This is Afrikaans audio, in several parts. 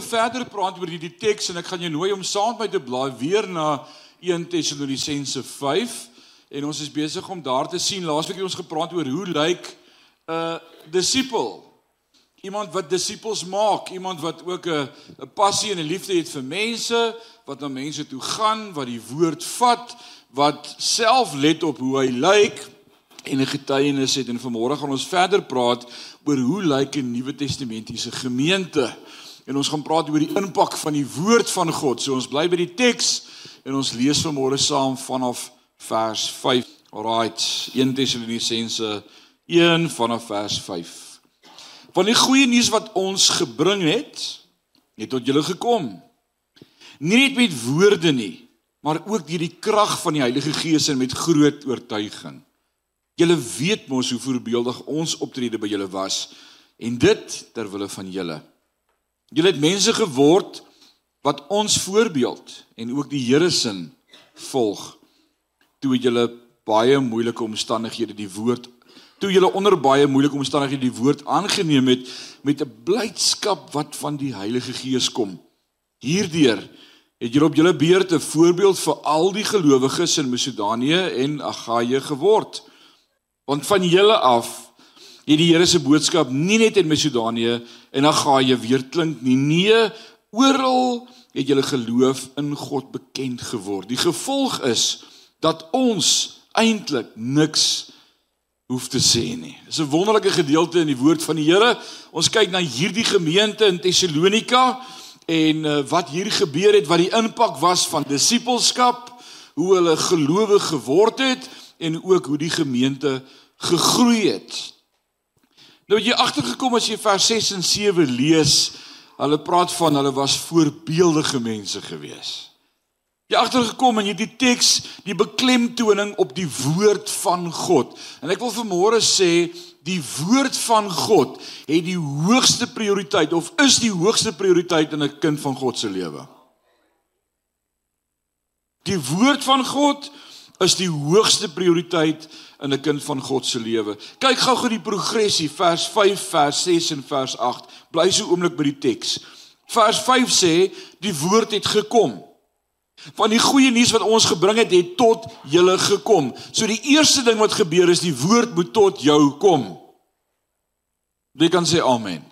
môre verder praat oor hierdie teks en ek gaan jou nooi om saam met my te blaai weer na 1 Tessalonisense 5 en ons is besig om daar te sien. Laasweek het ons gepraat oor hoe lyk 'n uh, disipel? Iemand wat disippels maak, iemand wat ook 'n 'n passie en 'n liefde het vir mense, wat na mense toe gaan, wat die woord vat, wat self let op hoe hy lyk en 'n getuienis het. En vanmôre gaan ons verder praat oor hoe lyk 'n Nuwe Testamentiese gemeente? En ons gaan praat oor die impak van die woord van God. So ons bly by die teks en ons lees vanmôre saam vanaf vers 5. Alraight, 1 Tessalonisense 1 vanaf vers 5. Want die goeie nuus wat ons gebring het, het tot julle gekom. Nie net met woorde nie, maar ook deur die krag van die Heilige Gees en met groot oortuiging. Julle weet mos hoe voorbeeldig ons optrede by julle was en dit ter wille van julle. Julle het mense geword wat ons voorbeeld en ook die Here se volg toe julle baie moeilike omstandighede die woord toe julle onder baie moeilike omstandighede die woord aangeneem het met 'n blydskap wat van die Heilige Gees kom. Hierdeur het julle op julle beurt 'n voorbeeld vir al die gelowiges in Macedonië en Agaia geword. Want van julle af het die Here se boodskap nie net in Macedonië en Agaia weer klink nie. Nee, oral het julle geloof in God bekend geword. Die gevolg is dat ons eintlik niks hoef te sê nie. Dis 'n wonderlike gedeelte in die woord van die Here. Ons kyk na hierdie gemeente in Tessalonika en uh, wat hier gebeur het, wat die impak was van disippelskap, hoe hulle gelowig geword het en ook hoe die gemeente gegroei het. Nou het jy agtergekom as jy vers 6 en 7 lees, hulle praat van hulle was voorbeeldige mense geweest. Jy agtergekom en jy die teks, die beklemtoning op die woord van God. En ek wil vanmôre sê die woord van God het die hoogste prioriteit of is die hoogste prioriteit in 'n kind van God se lewe. Die woord van God is die hoogste prioriteit in 'n kind van God se lewe. Kyk gou-gou die progressie vers 5, vers 6 en vers 8. Bly so oomblik by die teks. Vers 5 sê die woord het gekom. Want die goeie nuus wat ons gebring het, het tot julle gekom. So die eerste ding wat gebeur is die woord moet tot jou kom. Wie kan sê amen?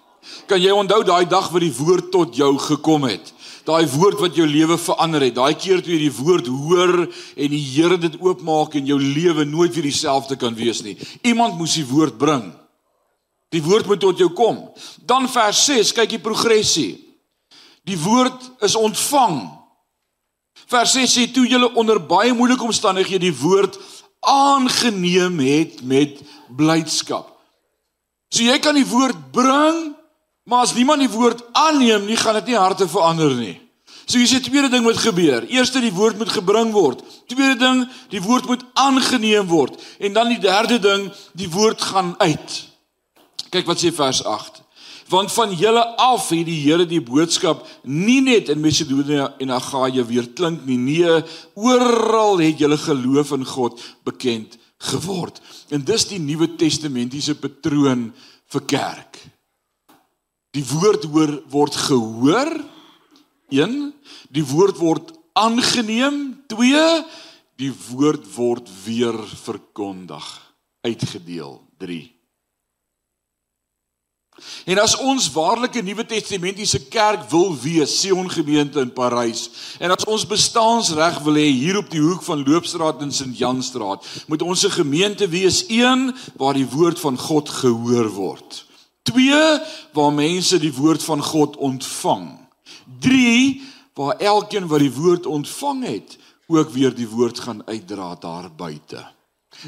Kan jy onthou daai dag wat die woord tot jou gekom het? Daai woord wat jou lewe verander het. Daai keer toe jy die woord hoor en die Here dit oopmaak en jou lewe nooit weer dieselfde kan wees nie. Iemand moes die woord bring. Die woord moet tot jou kom. Dan vers 6, kyk die progressie. Die woord is ontvang Vers 6 sê toe julle onder baie moeilike omstandighede die woord aangeneem het met blydskap. So jy kan die woord bring, maar as niemand die woord aanneem nie, gaan dit nie harte verander nie. So hier is die tweede ding wat gebeur. Eerste die woord moet gebring word. Tweede ding, die woord moet aangeneem word en dan die derde ding, die woord gaan uit. Kyk wat sê vers 8 want van julle af het die Here die boodskap nie net in Macedonië en Agaia weer klink nie nee oral het julle geloof in God bekend geword en dis die nuwe testamentiese patroon vir kerk die woord hoor word gehoor 1 die woord word aangeneem 2 die woord word weer verkondig uitgedeel 3 En as ons waarlik 'n Nuwe Testamentiese kerk wil wees, Sion gemeente in Parys, en as ons bestaansreg wil hê hier op die hoek van Loopstraat en St. Janstraat, moet ons 'n gemeente wees een waar die woord van God gehoor word. 2 waar mense die woord van God ontvang. 3 waar elkeen wat die woord ontvang het, ook weer die woord gaan uitdra daar buite.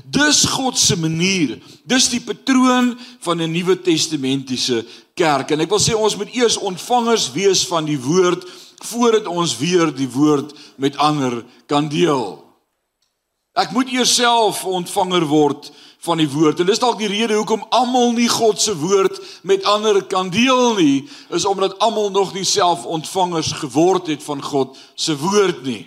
Dis God se manier. Dis die patroon van 'n Nuwe Testamentiese kerk. En ek wil sê ons moet eers ontvangers wees van die woord voordat ons weer die woord met ander kan deel. Ek moet eers self ontvanger word van die woord. En dis dalk die rede hoekom almal nie God se woord met ander kan deel nie, is omdat almal nog nie self ontvangers geword het van God se woord nie.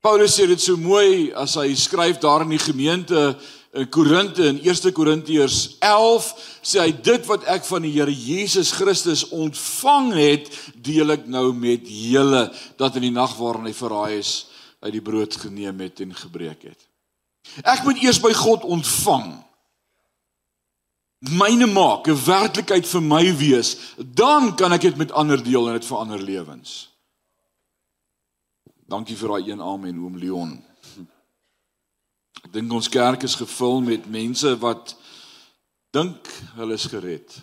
Paulus sê dit so mooi as hy skryf daar in die gemeente in Korinte in 1 Korintiërs 11 sê hy dit wat ek van die Here Jesus Christus ontvang het, deel ek nou met julle dat in die nag waarin hy verraai is, uit die brood geneem het en gebreek het. Ek moet eers by God ontvang. Myne maak 'n werklikheid vir my wees, dan kan ek dit met ander deel en dit verander lewens. Dankie vir daai een amen oom Leon. Ek dink ons kerk is gevul met mense wat dink hulle is gered.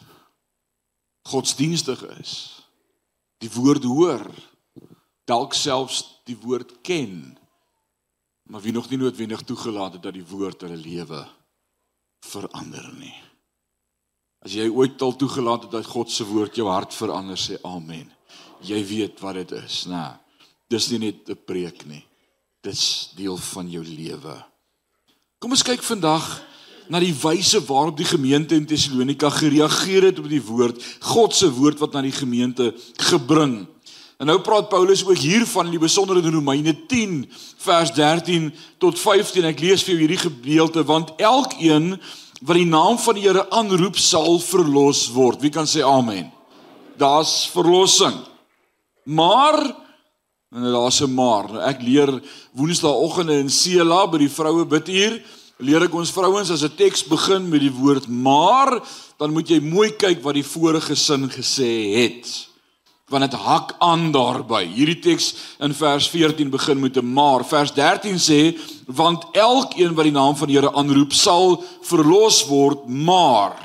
Godsdienstig is. Die woord hoor. Dalk selfs die woord ken. Maar wie nog nie noodwendig toegelaat het dat die woord hulle lewe verander nie. As jy ooit al toegelaat het dat God se woord jou hart verander, sê amen. Jy weet wat dit is, né? Dis nie net 'n preek nie. Dis deel van jou lewe. Kom ons kyk vandag na die wyse waarop die gemeente in Tessalonika gereageer het op die woord, God se woord wat na die gemeente gebring. En nou praat Paulus ook hiervan in die besondere in Romeine 10 vers 13 tot 15. Ek lees vir jou hierdie gedeelte want elkeen wat die naam van die Here aanroep sal verlos word. Wie kan sê amen? Daar's verlossing. Maar En daar's 'n maar. Nou ek leer woensdaagoggende in Sela by die vroue biduur, leer ek ons vrouens as 'n teks begin met die woord maar, dan moet jy mooi kyk wat die vorige sin gesê het. Want dit hak aan daarby. Hierdie teks in vers 14 begin met 'n maar. Vers 13 sê want elkeen wat die naam van die Here aanroep sal verlos word, maar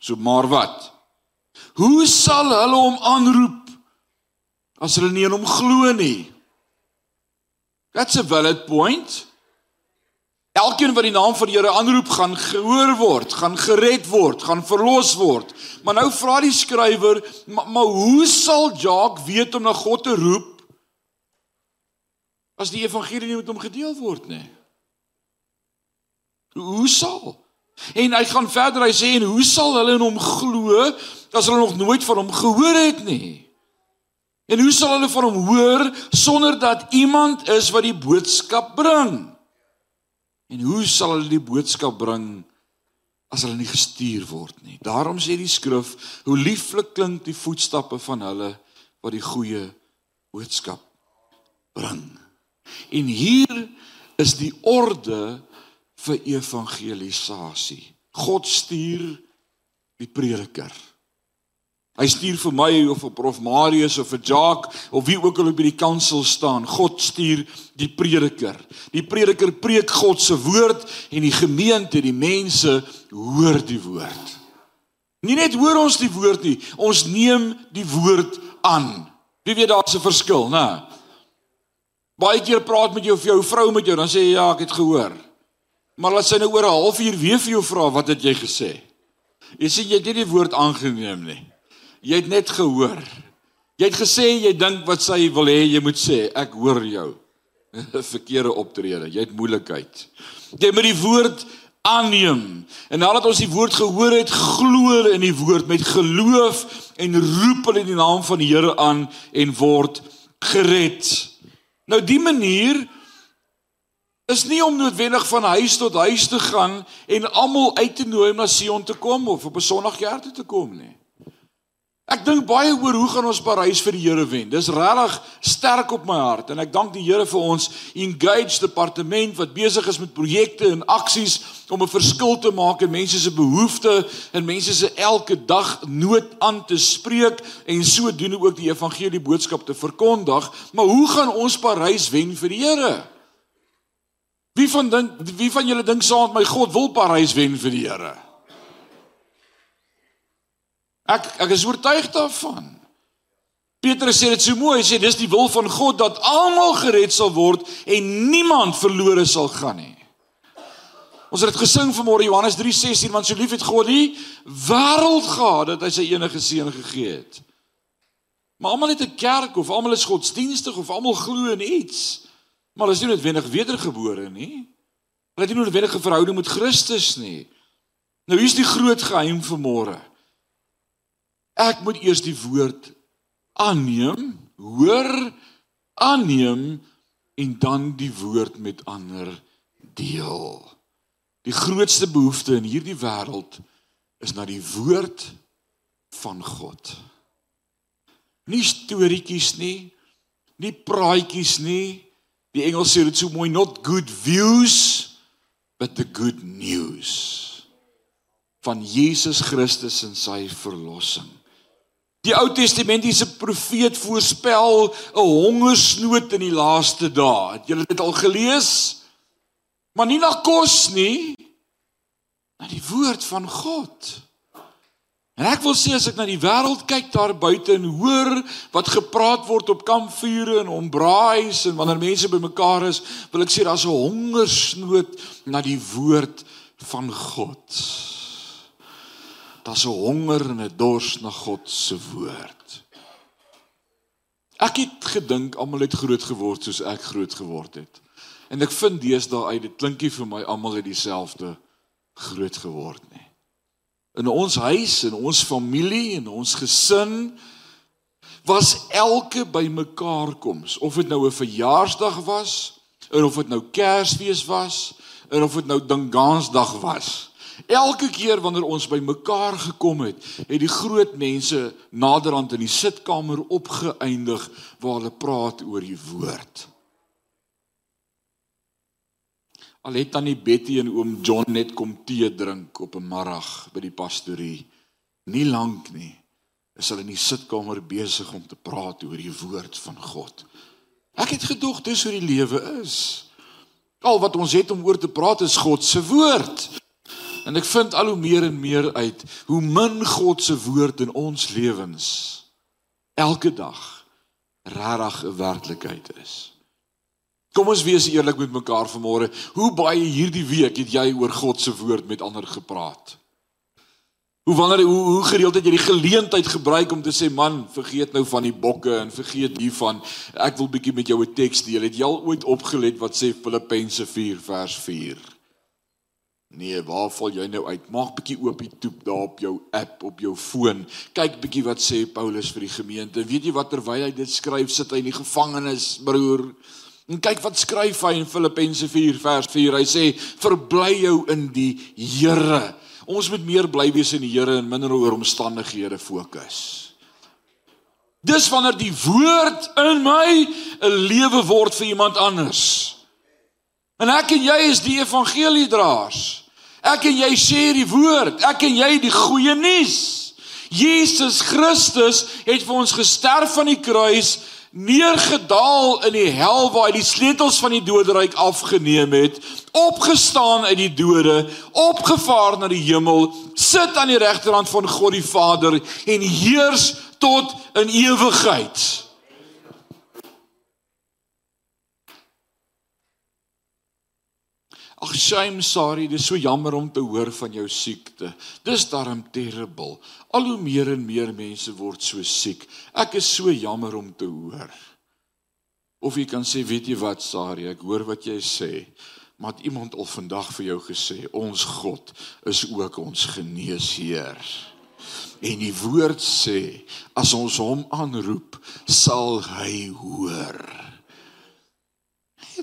so maar wat? Hoe sal hulle hom aanroep as hulle nie in hom glo nie. That's a valid point. Elkeen wat die naam van die Here aanroep, gaan gehoor word, gaan gered word, gaan verlos word. Maar nou vra die skrywer, maar, maar hoe sal Jacques weet om na God te roep as die evangelie nie met hom gedeel word nie? Hoe sal? En hy gaan verder, hy sê en hoe sal hulle in hom glo as hulle nog nooit van hom gehoor het nie? En hoe sal hulle van hom hoor sonder dat iemand is wat die boodskap bring? En hoe sal hulle die boodskap bring as hulle nie gestuur word nie? Daarom sê die skrif, hoe lieflik klink die voetstappe van hulle wat die goeie boodskap bring. En hier is die orde vir evangelisasie. God stuur die prediker. Hy stuur vir my of vir Prof Marius of vir Jacques of wie ook al op die kansel staan. God stuur die prediker. Die prediker preek God se woord en die gemeente, die mense hoor die woord. Nie net hoor ons die woord nie, ons neem die woord aan. Wie weet daar's 'n verskil, né? Baie keer praat met jou of jou vrou met jou, dan sê jy ja, ek het gehoor. Maar as sy nou oor 'n halfuur weer vir jou vra, wat het jy gesê? Jy sê jy het nie die woord aangeneem nie. Jy het net gehoor. Jy het gesê jy dink wat sy wil hê jy moet sê. Ek hoor jou. Verkeerde optrede. Jy het moeilikheid. Jy moet die woord aanneem. En nadat ons die woord gehoor het, glo in die woord met geloof en roep hulle die naam van die Here aan en word gered. Nou die manier is nie om noodwendig van huis tot huis te gaan en almal uit te nooi om na Sion te kom of op 'n Sondagkerk te kom nie. Ek dink baie oor hoe gaan ons Parys vir die Here wen. Dis regtig sterk op my hart en ek dank die Here vir ons engaged departement wat besig is met projekte en aksies om 'n verskil te maak in mense se behoeftes en mense se elke dag nood aan te spreek en sodoende ook die evangelie boodskap te verkondig. Maar hoe gaan ons Parys wen vir die Here? Wie van dink wie van julle dink saam met my God wil Parys wen vir die Here? Ek ek is oortuig daarvan. Petrus sê dit so mooi, hy sê dis die wil van God dat almal gered sal word en niemand verlore sal gaan nie. Ons het dit gesing vanmôre Johannes 3:16 want so lief het God die wêreld gehad dat hy sy enige seun gegee het. Maar almal het 'n kerk of almal is godsdienstig of almal glo in iets. Maar hulle is nie noodwendig wedergebore nie. Hulle het nie noodwendig 'n verhouding met Christus nie. Nou hier's die groot geheim vanmôre. Ek moet eers die woord aanneem, hoor, aanneem en dan die woord met ander deel. Die grootste behoefte in hierdie wêreld is na die woord van God. Nie storieetjies nie, nie praatjies nie. Die Engels sê dit so mooi not good views but the good news van Jesus Christus en sy verlossing. Die Ou Testamentiese profeet voorspel 'n hongersnood in die laaste dae. Het julle dit al gelees? Maar nie na kos nie, na die woord van God. En ek wil sê as ek na die wêreld kyk daar buite en hoor wat gepraat word op kampvure en om braais en wanneer mense bymekaar is, wil ek sê daar's 'n hongersnood na die woord van God. Daar's 'n honger en 'n dors na God se woord. Ek het gedink almal het groot geword soos ek groot geword het. En ek vind deesdae uit dit klinkie vir my almal het dieselfde groot geword nie. In ons huis en ons familie en ons gesin was elke bymekaar koms, of dit nou 'n verjaarsdag was, of dit nou Kersfees was, of dit nou Dingansdag was. Elke keer wanneer ons by mekaar gekom het, het die groot mense naderhand in die sitkamer opgeëindig waar hulle praat oor die woord. Al het tannie Betty en oom John net kom tee drink op 'n middag by die pastorie. Nie lank nie is hulle in die sitkamer besig om te praat oor die woord van God. Ek het gedog dis hoe die lewe is. Al wat ons het om oor te praat is God se woord. En ek vind al hoe meer en meer uit hoe min God se woord in ons lewens elke dag regtig 'n werklikheid is. Kom ons wees eerlik met mekaar vanmôre. Hoe baie hierdie week het jy oor God se woord met ander gepraat? Hoe wanneer hoe, hoe gereeld het jy die geleentheid gebruik om te sê man, vergeet nou van die bokke en vergeet hiervan. Ek wil bietjie met jou 'n teks deel. Het jy al ooit opgelet wat sê Filippense 4 vers 4? Nee, waar val jy nou uit? Maak bietjie oop die toep daar op jou app op jou foon. Kyk bietjie wat sê Paulus vir die gemeente. Weet jy wat terwyl hy dit skryf, sit hy in die gevangenis, broer. En kyk wat skryf hy in Filippense 4 vers 4. Hy sê: "Verbly jou in die Here." Ons moet meer bly wees in die Here en minder oor omstandighede fokus. Dis wanneer die woord in my 'n lewe word vir iemand anders. En ek en jy is die evangeliedraers. Ek en jy sê die woord. Ek en jy die goeie nuus. Jesus Christus het vir ons gesterf aan die kruis, neergedaal in die hel waar hy die sleutels van die doderyk afgeneem het, opgestaan uit die dode, opgevaar na die hemel, sit aan die regterhand van God die Vader en heers tot in ewigheid. Ag shame Sari, dis so jammer om te hoor van jou siekte. Dis darm terrible. Al hoe meer en meer mense word so siek. Ek is so jammer om te hoor. Of jy kan sê, weet jy wat Sari, ek hoor wat jy sê. Maar het iemand al vandag vir jou gesê, ons God is ook ons geneesheer. En die woord sê, as ons hom aanroep, sal hy hoor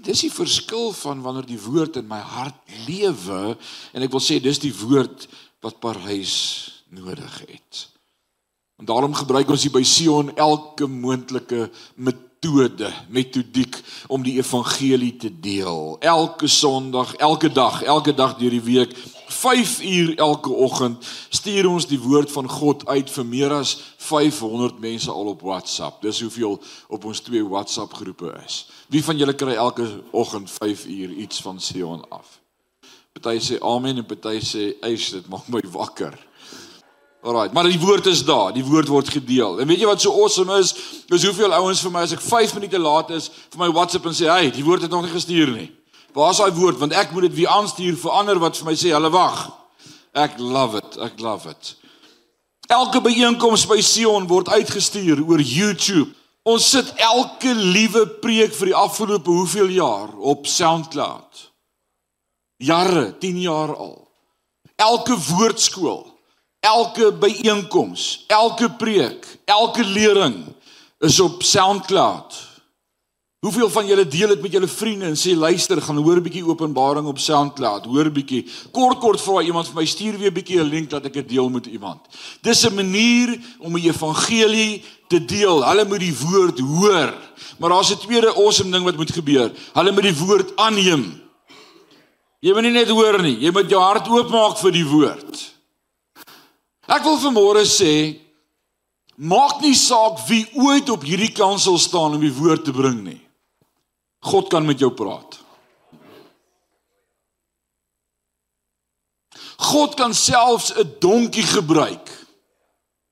dis die verskil van wanneer die woord in my hart lewe en ek wil sê dis die woord wat Parys nodig het. En daarom gebruik ons hier by Sion elke moontlike metode, metodiek om die evangelie te deel. Elke Sondag, elke dag, elke dag deur die week 5 uur elke oggend stuur ons die woord van God uit vir meer as 500 mense al op WhatsApp. Dis hoeveel op ons twee WhatsApp groepe is. Wie van julle kry elke oggend 5 uur iets van Sion af? Party sê amen en party sê eis dit maak my wakker. Alraai, maar die woord is daar, die woord word gedeel. En weet jy wat so awesome is? Dis hoeveel ouens vir my as ek 5 minute laat is vir my WhatsApp en sê, "Hey, die woord het nog nie gestuur nie." Waar is daai woord? Want ek moet dit weer aanstuur vir ander wat vir my sê, "Hulle wag." Ek love it. Ek love it. Elke byeenkoms by Sion word uitgestuur oor YouTube. Ons sit elke liewe preek vir die afgelope hoeveel jaar op SoundCloud. Jare, 10 jaar al. Elke woordskool, elke byeenkoms, elke preek, elke lering is op SoundCloud. Hoeveel van julle deel dit met julle vriende en sê luister, gaan hoor 'n bietjie Openbaring op SoundCloud, hoor 'n bietjie. Kort kort vra iemand vir my stuur weer 'n bietjie 'n link dat ek dit deel met iemand. Dis 'n manier om die evangelie te deel. Hulle moet die woord hoor. Maar daar's 'n tweede awesome ding wat moet gebeur. Hulle moet die woord aanneem. Jy moet nie net hoor nie, jy moet jou hart oopmaak vir die woord. Ek wil vanmôre sê maak nie saak wie ooit op hierdie kansel staan om die woord te bring nie. God kan met jou praat. God kan selfs 'n donkie gebruik.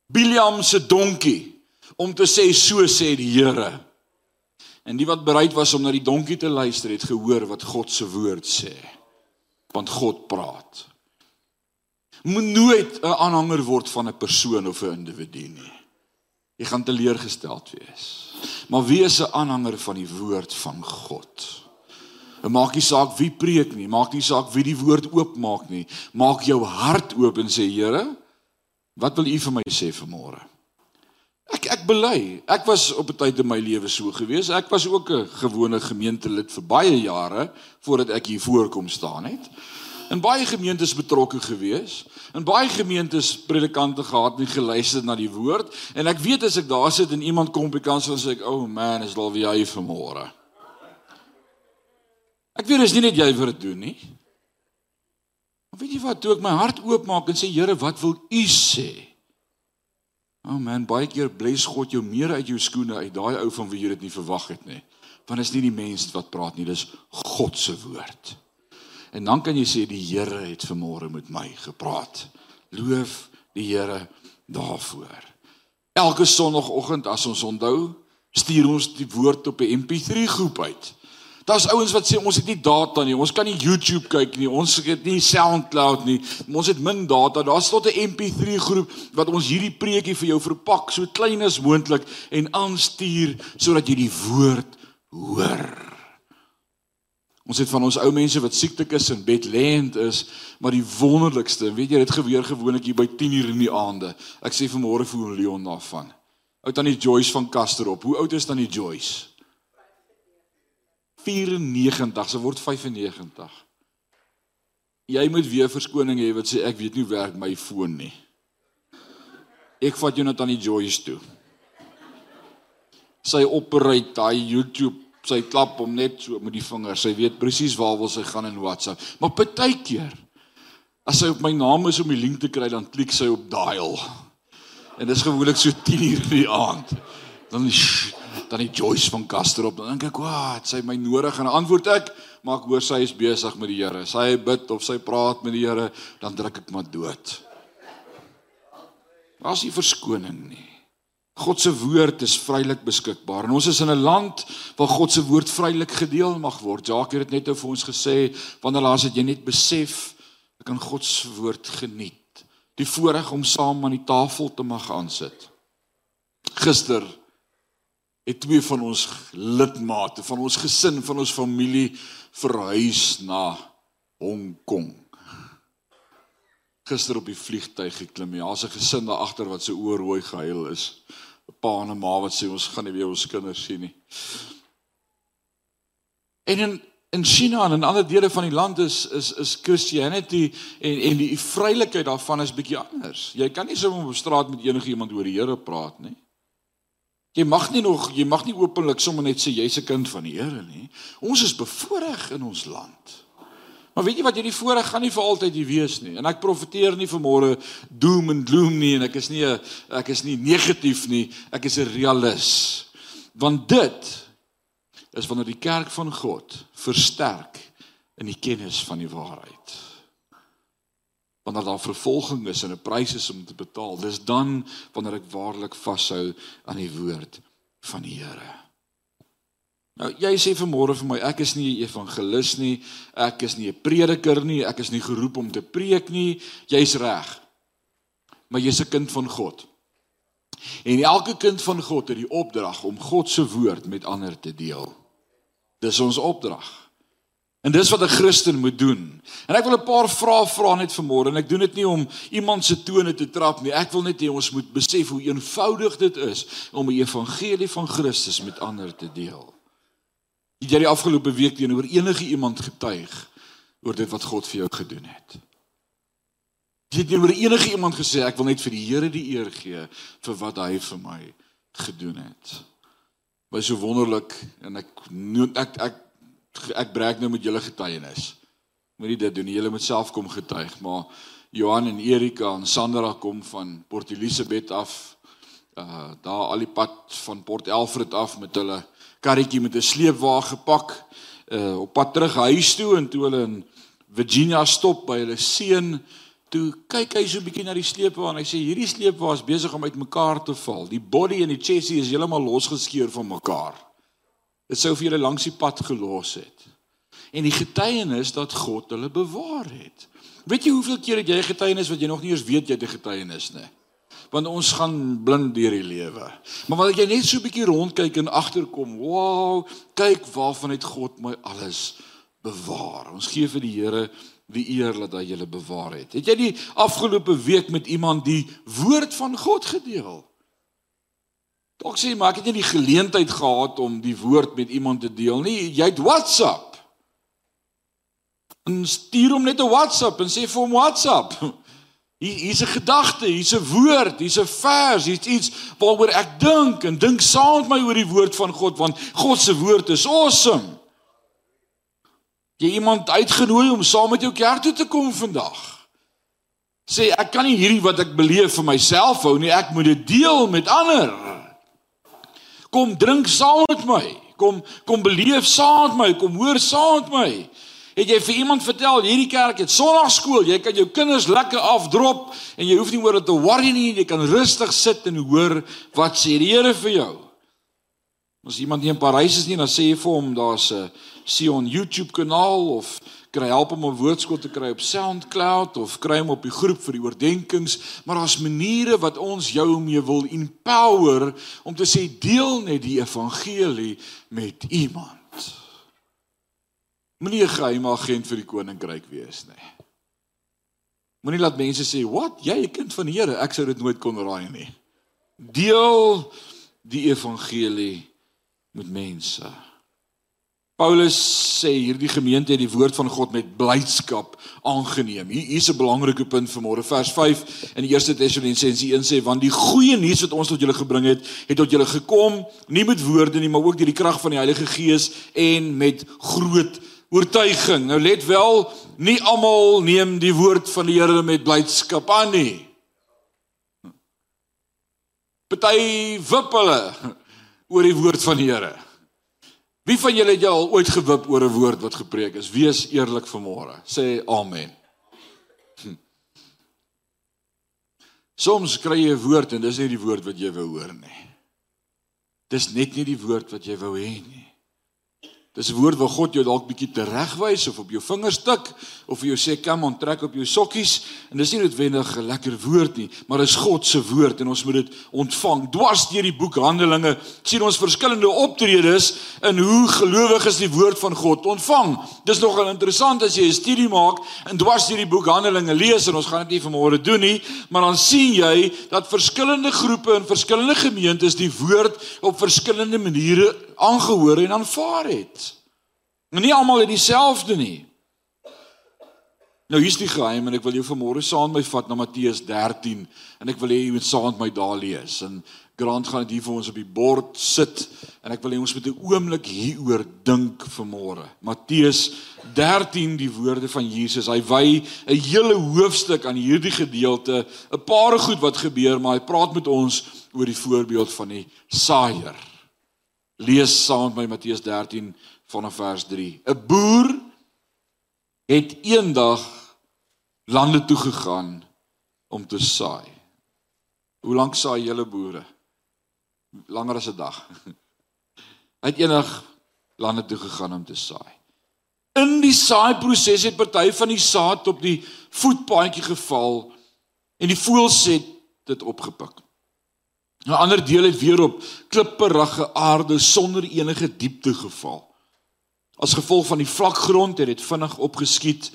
Biliam se donkie om te sê so sê die Here. En die wat bereid was om na die donkie te luister het gehoor wat God se woord sê. Want God praat. Moet nooit 'n aanhanger word van 'n persoon of 'n individu nie. Jy gaan teleurgesteld wees maar wees 'n aanhanger van die woord van God. En maak nie saak wie preek nie, maak nie saak wie die woord oopmaak nie. Maak jou hart oop en sê Here, wat wil U vir my sê vanmôre? Ek ek bely. Ek was op 'n tyd in my lewe so gewees. Ek was ook 'n gewone gemeentelid vir baie jare voordat ek hier voorkom staan het in baie gemeentes betrokke gewees. In baie gemeentes predikante gehad en geluister na die woord en ek weet as ek daar sit en iemand kom by kans dan sê ek, "Oh man, is daar wie hy vanmôre." Ek weet dis nie net jy wat dit doen nie. Maar weet jy wat, toe ek my hart oopmaak en sê, "Here, wat wil U sê?" Oh man, baie keer bless God jou meer uit jou skoene uit daai ou van wie jy dit nie verwag het nie. Want is nie die mens wat praat nie, dis God se woord. En dan kan jy sê die Here het vanmôre met my gepraat. Loof die Here daarvoor. Elke sonoggend as ons onthou, stuur ons die woord op 'n MP3 groep uit. Daar's ouens wat sê ons het nie data nie, ons kan nie YouTube kyk nie, ons het nie SoundCloud nie, ons het min data. Daar's tot 'n MP3 groep wat ons hierdie preekie vir jou verpak so klein as moontlik en aanstuur sodat jy die woord hoor. Ons het van ons ou mense wat siektek is en bedlêend is, maar die wonderlikste, weet jy, dit gebeur gewoonlik hier by 10:00 in die aande. Ek sê vanmôre vir Leon daarvan. Ou tannie Joyce van Kasterop. Hoe oud is tannie Joyce? 94, sy word 95. Jy moet weer verskoning hê wat sê ek weet nie werk my foon nie. Ek vat jou na tannie Joyce toe. Sy operate daai YouTube sy klap hom net so met die vinger. Sy weet presies waar wil sy gaan in WhatsApp. Maar partykeer as sy op my naam is om die link te kry, dan klik sy op dial. En dis gewoonlik so 10 uur in die aand. Dan dan die Joyce van Caster op. Dan dink ek, "Wat, sy my nodig?" En antwoord ek, "Maar ek hoor sy is besig met die Here. Sy bid of sy praat met die Here, dan druk ek maar dood." Daar's nie verskoning nie. God se woord is vrylik beskikbaar. En ons is in 'n land waar God se woord vrylik gedeel mag word. Jacques het dit net nou vir ons gesê, wanneer laas het jy net besef ek kan God se woord geniet. Die voorreg om saam aan die tafel te mag aansit. Gister het twee van ons lidmate van ons gesin, van ons familie verhuis na Hong Kong. Gister op die vliegtyg geklim. Daar's 'n gesin daar agter wat se oor rooi gehuil is. 'n pa en 'n ma wat sê ons gaan nie weer ons kinders sien nie. En in in China en in ander dele van die land is is is Christianity en en die vrylikheid daarvan is bietjie anders. Jy kan nie sommer op straat met enige iemand oor die Here praat nie. Jy mag nie nog jy mag nie openlik sommer net sê jy's 'n kind van die Here nie. Ons is bevoordeel in ons land. Maar weet jy wat hierdie voorreg gaan nie vir altyd hier wees nie. En ek profeteer nie vir môre doom en gloom nie en ek is nie ek is nie negatief nie. Ek is 'n realis. Want dit is wanneer die kerk van God versterk in die kennis van die waarheid. Wanneer daar vervolging is en 'n prys is om te betaal, dis dan wanneer ek waarlik vashou aan die woord van die Here. Nou jy sê vanmôre vir my ek is nie 'n evangelis nie, ek is nie 'n prediker nie, ek is nie geroep om te preek nie. Jy's reg. Maar jy's 'n kind van God. En elke kind van God het die opdrag om God se woord met ander te deel. Dis ons opdrag. En dis wat 'n Christen moet doen. En ek wil 'n paar vrae vra net vanmôre en ek doen dit nie om iemand se tone te trap nie. Ek wil net hê ons moet besef hoe eenvoudig dit is om die evangelie van Christus met ander te deel. Het jy die afgelope week teenoor enige iemand getuig oor dit wat God vir jou gedoen het? Het jy teenoor enige iemand gesê ek wil net vir die Here die eer gee vir wat hy vir my gedoen het? Was so wonderlik en ek ek ek ek, ek breek nou met julle getuienis. Moenie dit doen nie. Julle moet self kom getuig, maar Johan en Erika en Sandra kom van Port Elizabeth af. Uh daar al die pad van Port Elfred af met hulle karretjie met 'n sleepwa gepak uh op pad terug huis toe en toe hulle in Virginia stop by hulle seun toe kyk hy so 'n bietjie na die sleepwa en hy sê hierdie sleepwa is besig om uitmekaar te val. Die body en die chassis is heeltemal losgeskeur van mekaar. Dit sou vir hulle langs die pad gelos het. En die getuienis dat God hulle bewaar het. Weet jy hoeveel keer het jy 'n getuienis wat jy nog nie eens weet jy het 'n getuienis nie? Want ons gaan blind deur die lewe. Maar wanneer jy net so 'n bietjie rondkyk en agterkom, wow, kyk waarvan het God my alles bewaar. Ons gee vir die Here die eer dat hy julle bewaar het. Het jy die afgelope week met iemand die woord van God gedeel? Dalk sê maar ek het nie die geleentheid gehad om die woord met iemand te deel nie. Jy het WhatsApp. En stuur hom net 'n WhatsApp en sê vir hom WhatsApp. Hier hier's 'n gedagte, hier's 'n woord, hier's 'n vers, hier's iets waaroor ek dink en dink saam met my oor die woord van God want God se woord is awesome. Jy iemand uitgenooi om saam met jou kerk toe te kom vandag. Sê ek kan nie hierdie wat ek beleef vir myself hou nie, ek moet dit deel met ander. Kom drink saam met my. Kom kom beleef saam met my, kom hoor saam met my. Het jy vir iemand vertel hierdie kerk het sonnaarskool, jy kan jou kinders lekker afdrop en jy hoef nie oor dit te worry nie, jy kan rustig sit en hoor wat sê die Here vir jou. As iemand nie in Parys is nie, dan sê jy vir hom daar's 'n Sion YouTube kanaal of kry help om 'n woordskool te kry op SoundCloud of kry hom op die groep vir die oordeenkings, maar daar's maniere wat ons jou mee wil empower om te sê deel net die evangelie met iemand. Moenie 'n geheime agent vir die koninkryk wees nie. Moenie laat mense sê, "Wat? Jy 'n kind van die Here, ek sou dit nooit kon raai nie." Deel die evangelie met mense. Paulus sê hierdie gemeente het die woord van God met blydskap aangeneem. Hier hier's 'n belangrike punt vir môre vers 5 in die eerste Tessalonisense 1 sê want die goeie nuus wat ons tot julle gebring het, het tot julle gekom nie met woorde nie, maar ook deur die krag van die Heilige Gees en met groot oortuiging. Nou let wel, nie almal neem die woord van die Here met blydskap aan nie. Party wip hulle oor die woord van die Here. Wie van julle het al ooit gewip oor 'n woord wat gepreek is? Wees eerlik vanmôre. Sê amen. Hm. Soms kry jy 'n woord en dis nie die woord wat jy wou hoor nie. Dis net nie die woord wat jy wou hê nie. Dis 'n woord waar God jou dalk bietjie teregwys of op jou vingers tik of vir jou sê kom on trek op jou sokkies en dis nie noodwendig 'n lekker woord nie, maar dis God se woord en ons moet dit ontvang. Dwars deur die boek Handelinge sien ons verskillende optredes in hoe gelowiges die woord van God ontvang. Dis nogal interessant as jy 'n studie maak en dwars deur die boek Handelinge lees en ons gaan dit nie vanmôre doen nie, maar dan sien jy dat verskillende groepe en verskillende gemeentes die woord op verskillende maniere aangehoor en aanvaar het. Maar nie almal het dieselfde nie. Nou hier's die geheim en ek wil jou vanmôre saam met my vat na Matteus 13 en ek wil hê jy moet saam met my daar lees. En Grant gaan dit hier vir ons op die bord sit en ek wil hê ons moet 'n oomblik hieroor dink vanmôre. Matteus 13 die woorde van Jesus. Hy wy 'n hele hoofstuk aan hierdie gedeelte, 'n paar goed wat gebeur, maar hy praat met ons oor die voorbeeld van die saaiër. Lees saam met my Matteus 13 vanaf vers 3. 'n Boer het eendag lande toe gegaan om te saai. Hoe lank saai julle boere? Langer as 'n dag. Hy het eendag lande toe gegaan om te saai. In die saaiproses het party van die saad op die voetpaadjie geval en die voëls het dit opgepik. 'n ander deel het weer op klipperige aarde sonder enige diepte geval. As gevolg van die vlak grond het dit vinnig opgeskiet,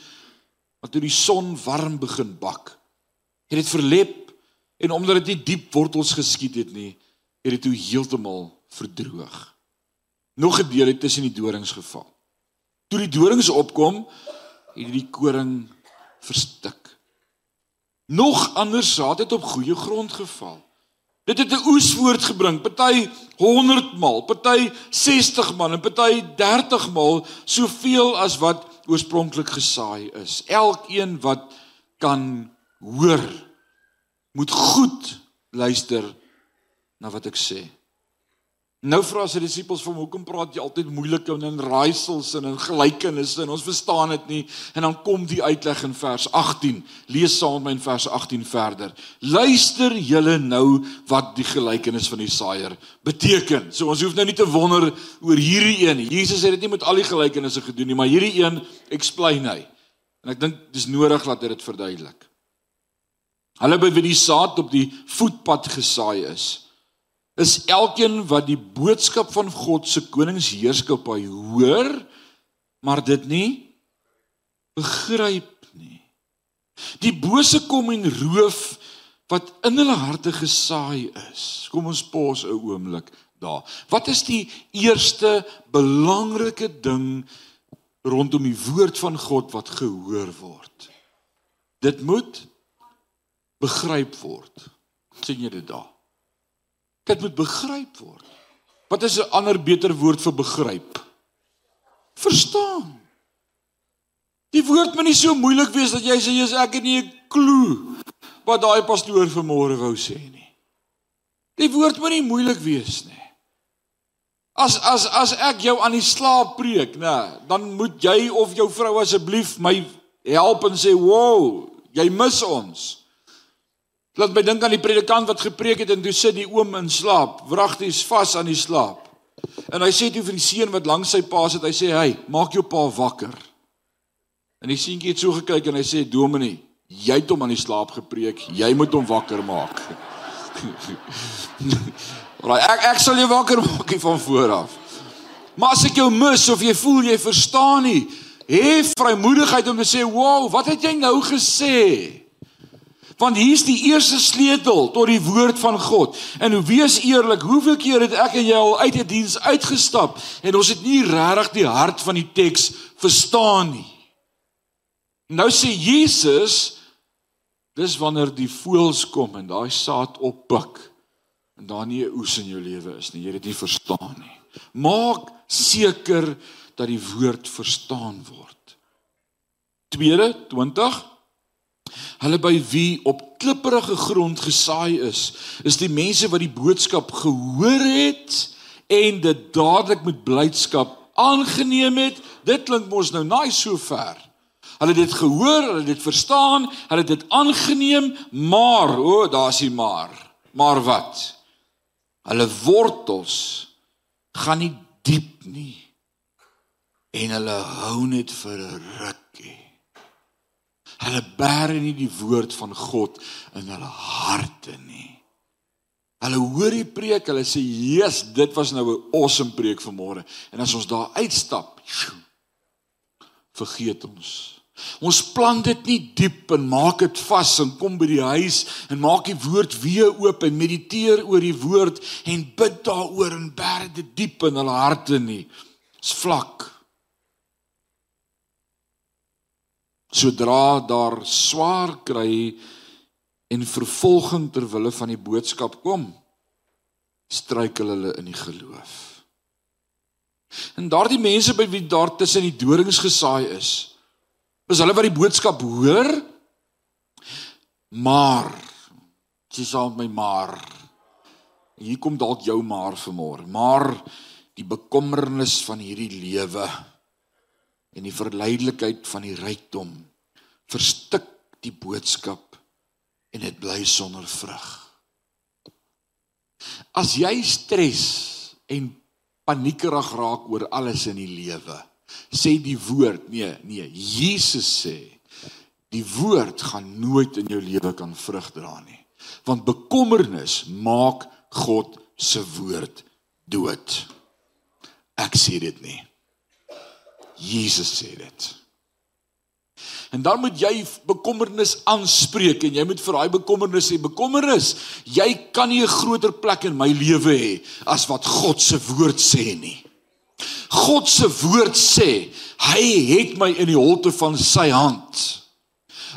maar toe die son warm begin bak, het dit verlep en omdat dit nie diep wortels geskiet het nie, het dit toe heeltemal verdroog. nog 'n deel het tussen die dorings geval. Toe die dorings opkom, het die koring verstik. Nog ander saad het op goeie grond geval. Dit het 'n oes voortgebring, party 100 maal, party 60 maal en party 30 maal soveel as wat oorspronklik gesaai is. Elkeen wat kan hoor, moet goed luister na wat ek sê. Nou vra sy disippels vir hom, "Hoekom praat jy altyd moeilik en in raaisels en in gelykenisse en ons verstaan dit nie?" En dan kom die uitleg in vers 18. Lees saam met my in vers 18 verder. "Luister julle nou wat die gelykenis van die saaier beteken." So ons hoef nou nie te wonder oor hierdie een. Jesus het dit nie met al die gelykenisse gedoen nie, maar hierdie een explain hy. En ek dink dis nodig dat hy dit verduidelik. Hulle by wie die saad op die voetpad gesaai is is elkeen wat die boodskap van God se koningsheerskappy hoor, maar dit nie begryp nie. Die bose kom en roof wat in hulle harte gesaai is. Kom ons pos 'n oomblik daar. Wat is die eerste belangrike ding rondom die woord van God wat gehoor word? Dit moet begryp word. sien jy dit daar? Dit moet begryp word. Wat is 'n ander beter woord vir begryp? Verstaan. Die woord moet nie so moeilik wees dat jy sê jy's ek het nie 'n klou wat daai pastoor vanmôre wou sê nie. Die woord moet nie moeilik wees nie. As as as ek jou aan die slaap preek, nê, dan moet jy of jou vrou asseblief my help en sê, "Wow, jy mis ons." Laat my dink aan die predikant wat gepreek het en toe sit die oom in slaap. Wragties vas aan die slaap. En hy sê toe vir die seun wat langs sy pa sit, hy sê: "Hey, maak jou pa wakker." En die seentjie het so gekyk en hy sê: "Dominee, jy het hom aan die slaap gepreek. Jy moet hom wakker maak." Raai, ek ek sal jou wakker maak van voor af. Maar as ek jou mis of jy voel jy verstaan nie, hê vrymoedigheid om te sê: "Wow, wat het jy nou gesê?" Want hier's die eerste sleutel tot die woord van God. En hoe wees eerlik, hoeveel keer het ek en jy al uit 'n die diens uitgestap en ons het nie regtig die hart van die teks verstaan nie. Nou sê Jesus, dis wanneer die voëls kom en daai saad oppik en daar nie 'n oes in jou lewe is nie, jy het dit nie verstaan nie. Maak seker dat die woord verstaan word. Tweede 20 Hulle by wie op klipprige grond gesaai is, is die mense wat die boodskap gehoor het en dit dadelik met blydskap aangeneem het. Dit klink mos nou naai so ver. Hulle het dit gehoor, hulle het dit verstaan, hulle het dit aangeneem, maar o, oh, daar's hy maar. Maar wat? Hulle wortels gaan nie diep nie. En hulle hou net vir 'n rukkie. Hulle bære nie die woord van God in hulle harte nie. Hulle hoor die preek, hulle sê, "Jesus, dit was nou 'n awesome preek vanmôre." En as ons daar uitstap, vergeet ons. Ons plant dit nie diep en maak dit vas en kom by die huis en maak die woord weer oop en mediteer oor die woord en bid daaroor en bære dit diep in hulle harte nie. Dit's vlak. Sodra daar swaar kry en vervolging ter wille van die boodskap kom, struikel hulle in die geloof. En daardie mense by wie daar tussen die dorings gesaai is, is hulle wat die boodskap hoor, maar sê met my maar hier kom dalk jou maar vanmôre, maar die bekommernis van hierdie lewe en die verleidelikheid van die rykdom verstik die boodskap en dit bly sonder vrug. As jy stres en paniekerig raak oor alles in die lewe, sê die woord, nee, nee, Jesus sê die woord gaan nooit in jou lewe kan vrug dra nie. Want bekommernis maak God se woord dood. Ek sê dit nie. Jesus sê dit. En dan moet jy bekommernis aanspreek en jy moet vir daai bekommernis sê bekommernis, jy kan nie 'n groter plek in my lewe hê as wat God se woord sê nie. God se woord sê, hy het my in die holte van sy hand.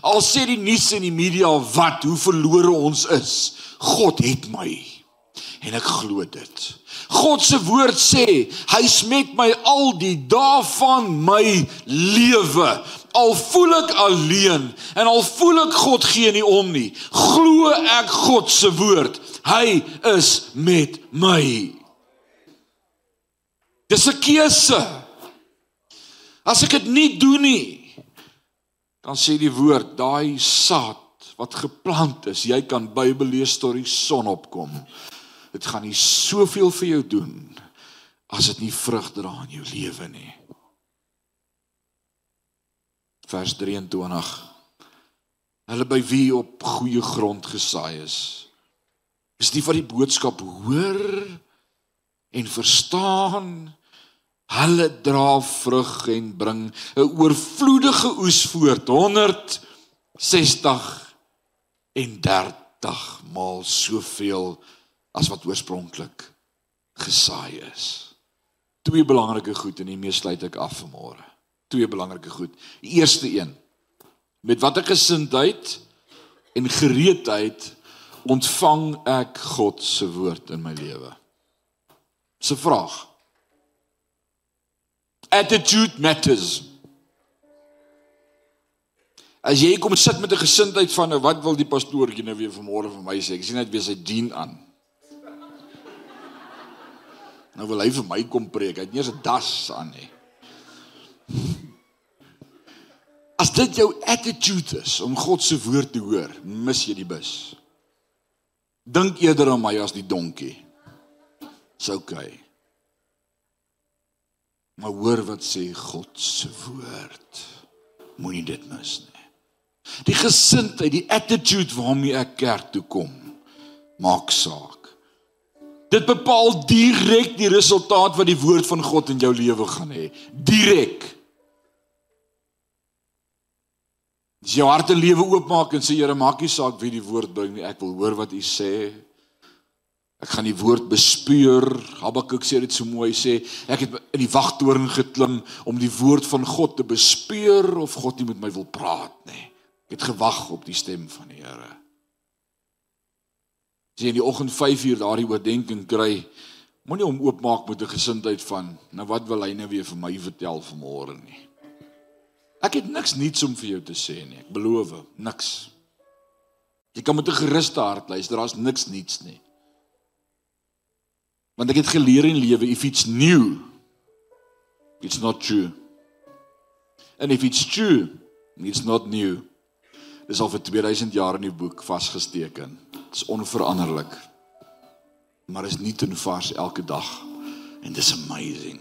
Al sê die nuus en die media wat hoe verlore ons is, God het my en ek glo dit. God se woord sê, hy smet my al die dae van my lewe. Al voel ek alleen en al voel ek God gee nie om nie, glo ek God se woord. Hy is met my. Dis 'n keuse. As ek dit nie doen nie, dan sê die woord, daai saad wat geplant is, jy kan Bybel lees tot die son opkom dit gaan nie soveel vir jou doen as dit nie vrug dra in jou lewe nie. Vers 23. Hulle by wie op goeie grond gesaai is. Is die wat die boodskap hoor en verstaan. Hulle dra vrug en bring 'n oorvloedige oes voort 160 en 30 maal soveel as wat oorspronklik gesaai is. Twee belangrike goed en hiermee sluit ek af vanmôre. Twee belangrike goed. Die eerste een. Met watter gesindheid en gereedheid ontvang ek God se woord in my lewe? Se vraag. Attitude matters. As jy kom sit met 'n gesindheid van nou wat wil die pastoortjie nou weer vanmôre vir my sê? Ek sien net weer sy dien aan. Nou wil hy vir my kom preek. Hy het nie eens 'n das aan nie. As dit jou attitude is om God se woord te hoor, mis jy die bus. Dink eerder aan my as die donkie. Dis oukei. Maar hoor wat sê God se woord. Moenie dit mis nie. Die gesindheid, die attitude waarmee ek kerk toe kom, maak saak. Dit bepaal direk die resultaat wat die woord van God in jou lewe gaan hê. Direk. As jy jou hart en lewe oopmaak en sê Here, maak nie saak wie die woord bring nie, ek wil hoor wat U sê. Ek gaan die woord bespeur. Habakuk sê dit so mooi sê, ek het in die wagtoring geklim om die woord van God te bespeur of God nie met my wil praat nie. Ek het gewag op die stem van die Here. As jy in die oggend 5 uur daardie oordeenking kry, moenie hom oopmaak met 'n gesindheid van, nou wat wil hy nou weer vir my vertel vanmôre nie. Ek het niks nuuts om vir jou te sê nie, ek beloof, niks. Jy kan met 'n geruste hart luister, daar's niks nuuts nie. Want ek het geleer in lewe if it's new, it's not true. And if it's true, it's not new. Dis al vir 2000 jaar in die boek vasgesteken. Dit is onveranderlik. Maar is nie ten vars elke dag. En dis amazing.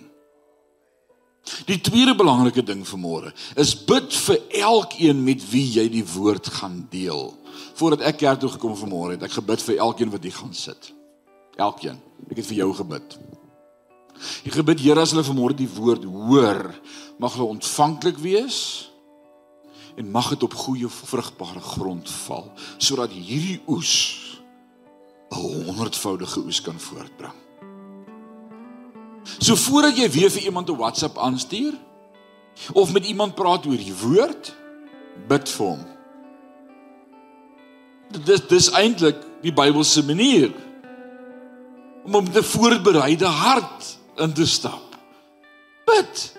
Die tweede belangrike ding vir môre is bid vir elkeen met wie jy die woord gaan deel. Voordat ek kerk toe gekom vanmôre het ek gebid vir elkeen wat hier gaan sit. Elkeen. Ek het vir jou gebid. Ek gebid Here as hulle vanmôre die woord hoor, mag hulle ontvanklik wees en mag dit op goeie vrugbare grond val sodat hierdie oes 'n honderdvoudige oes kan voortbring. So voordat jy weer vir iemand 'n WhatsApp aanstuur of met iemand praat oor die woord, bid vir hom. Dit dis eintlik die Bybelse manier om met 'n voorbereide hart in te stap. Bid.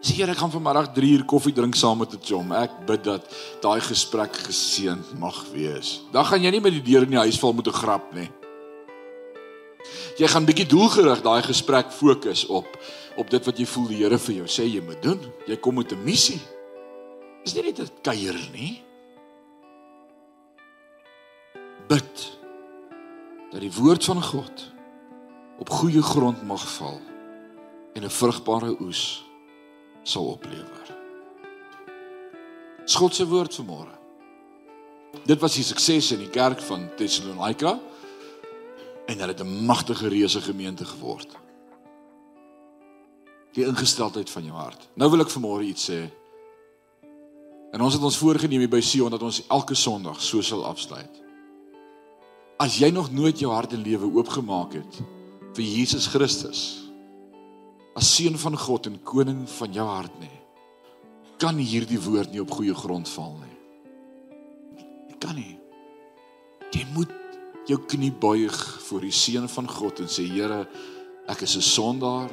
Sê Here, ek gaan vanmiddag 3 uur koffie drink saam met 'n chom. Ek bid dat daai gesprek geseënd mag wees. Dan gaan jy nie met die deur in die huis val met 'n grap nie. Jy gaan bietjie doelgerig daai gesprek fokus op op dit wat jy voel die Here vir jou sê jy moet doen. Jy kom met 'n missie. Is nie net 'n kuier nie. Bid dat die woord van God op goeie grond mag val en 'n vrugbare oes sal oplewer. God se woord vanmôre. Dit was die sukses in die kerk van Thessalonika en hulle het 'n magtige reuse gemeente geword. Die ingesteldheid van jou hart. Nou wil ek vanmôre iets sê. En ons het ons voorgenem hier by Sion dat ons elke Sondag so sal afsluit. As jy nog nooit jou hart en lewe oopgemaak het vir Jesus Christus as seun van God en koning van jou hart nie, kan hierdie woord nie op goeie grond val nie. Dit kan nie. Jy moet jou knie buig voor die seun van God en sê Here, ek is 'n sondaar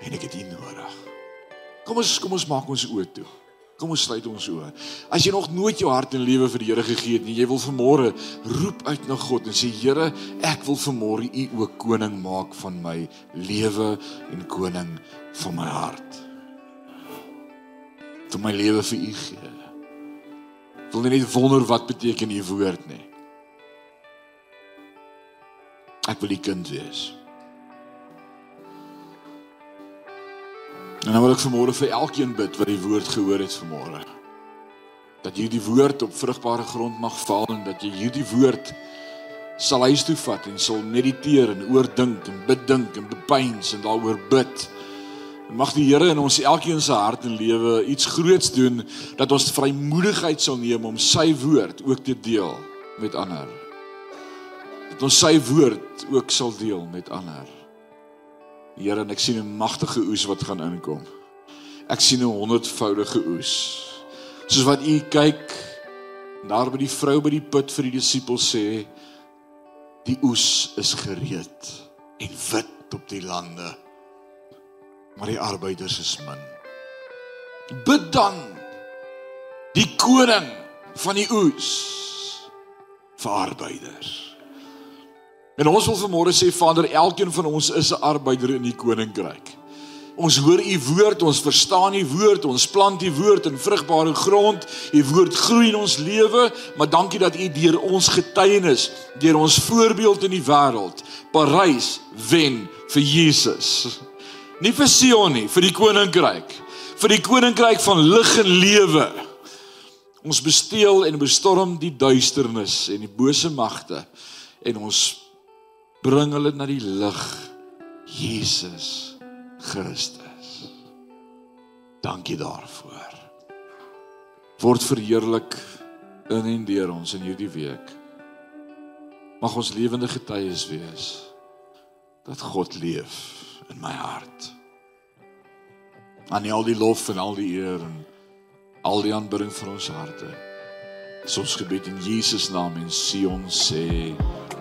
en ek het U nodig. Kom ons kom ons maak ons oë toe. Kom ons sluit ons oë. As jy nog nooit jou hart en lewe vir die Here gegee het nie, jy wil vanmôre roep uit na God en sê Here, ek wil vanmôre U ook koning maak van my lewe en koning van my hart. Vir my lewe vir U gee. Wil net wonder wat beteken U woord nie. Ek wil U kind wees. En dan wil ek vanmôre vir elkeen bid wat die woord gehoor het vanmôre. Dat hierdie woord op vrugbare grond mag val en dat jy hierdie woord sal huis toe vat en sal mediteer en oordink en bidink en bepeins en daaroor bid. En mag die Here in ons elkeen se hart en lewe iets groots doen dat ons vrymoedigheid sal neem om sy woord ook te deel met ander. Dat ons sy woord ook sal deel met ander. Here, en ek sien 'n magtige oes wat gaan inkom. Ek sien 'n honderdvoudige oes. Soos wat u kyk daar by die vrou by die put vir die disippels sê, die oes is gereed en wit op die lande. Maar die arbeiders is min. Bid dan die koning van die oes vir arbeiders. En ons wil vanmôre sê Vader, elkeen van ons is 'n arbeider in die koninkryk. Ons hoor u woord, ons verstaan u woord, ons plant u woord in vrugbare grond. U woord groei in ons lewe, maar dankie dat u deur ons getuienis, deur ons voorbeeld in die wêreld, Parys wen vir Jesus. Nie vir Sion nie, vir die koninkryk. Vir die koninkryk van lig en lewe. Ons besteel en bestorm die duisternis en die bose magte en ons bring hulle na die lig Jesus Christus. Dankie daarvoor. Word verheerlik in en deur ons in hierdie week. Mag ons lewende getuies wees dat God leef in my hart. Aan al die lof en al die eer en al die aanbidding van ons harte. Ons gebed in Jesus naam en Sion sê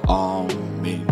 on me.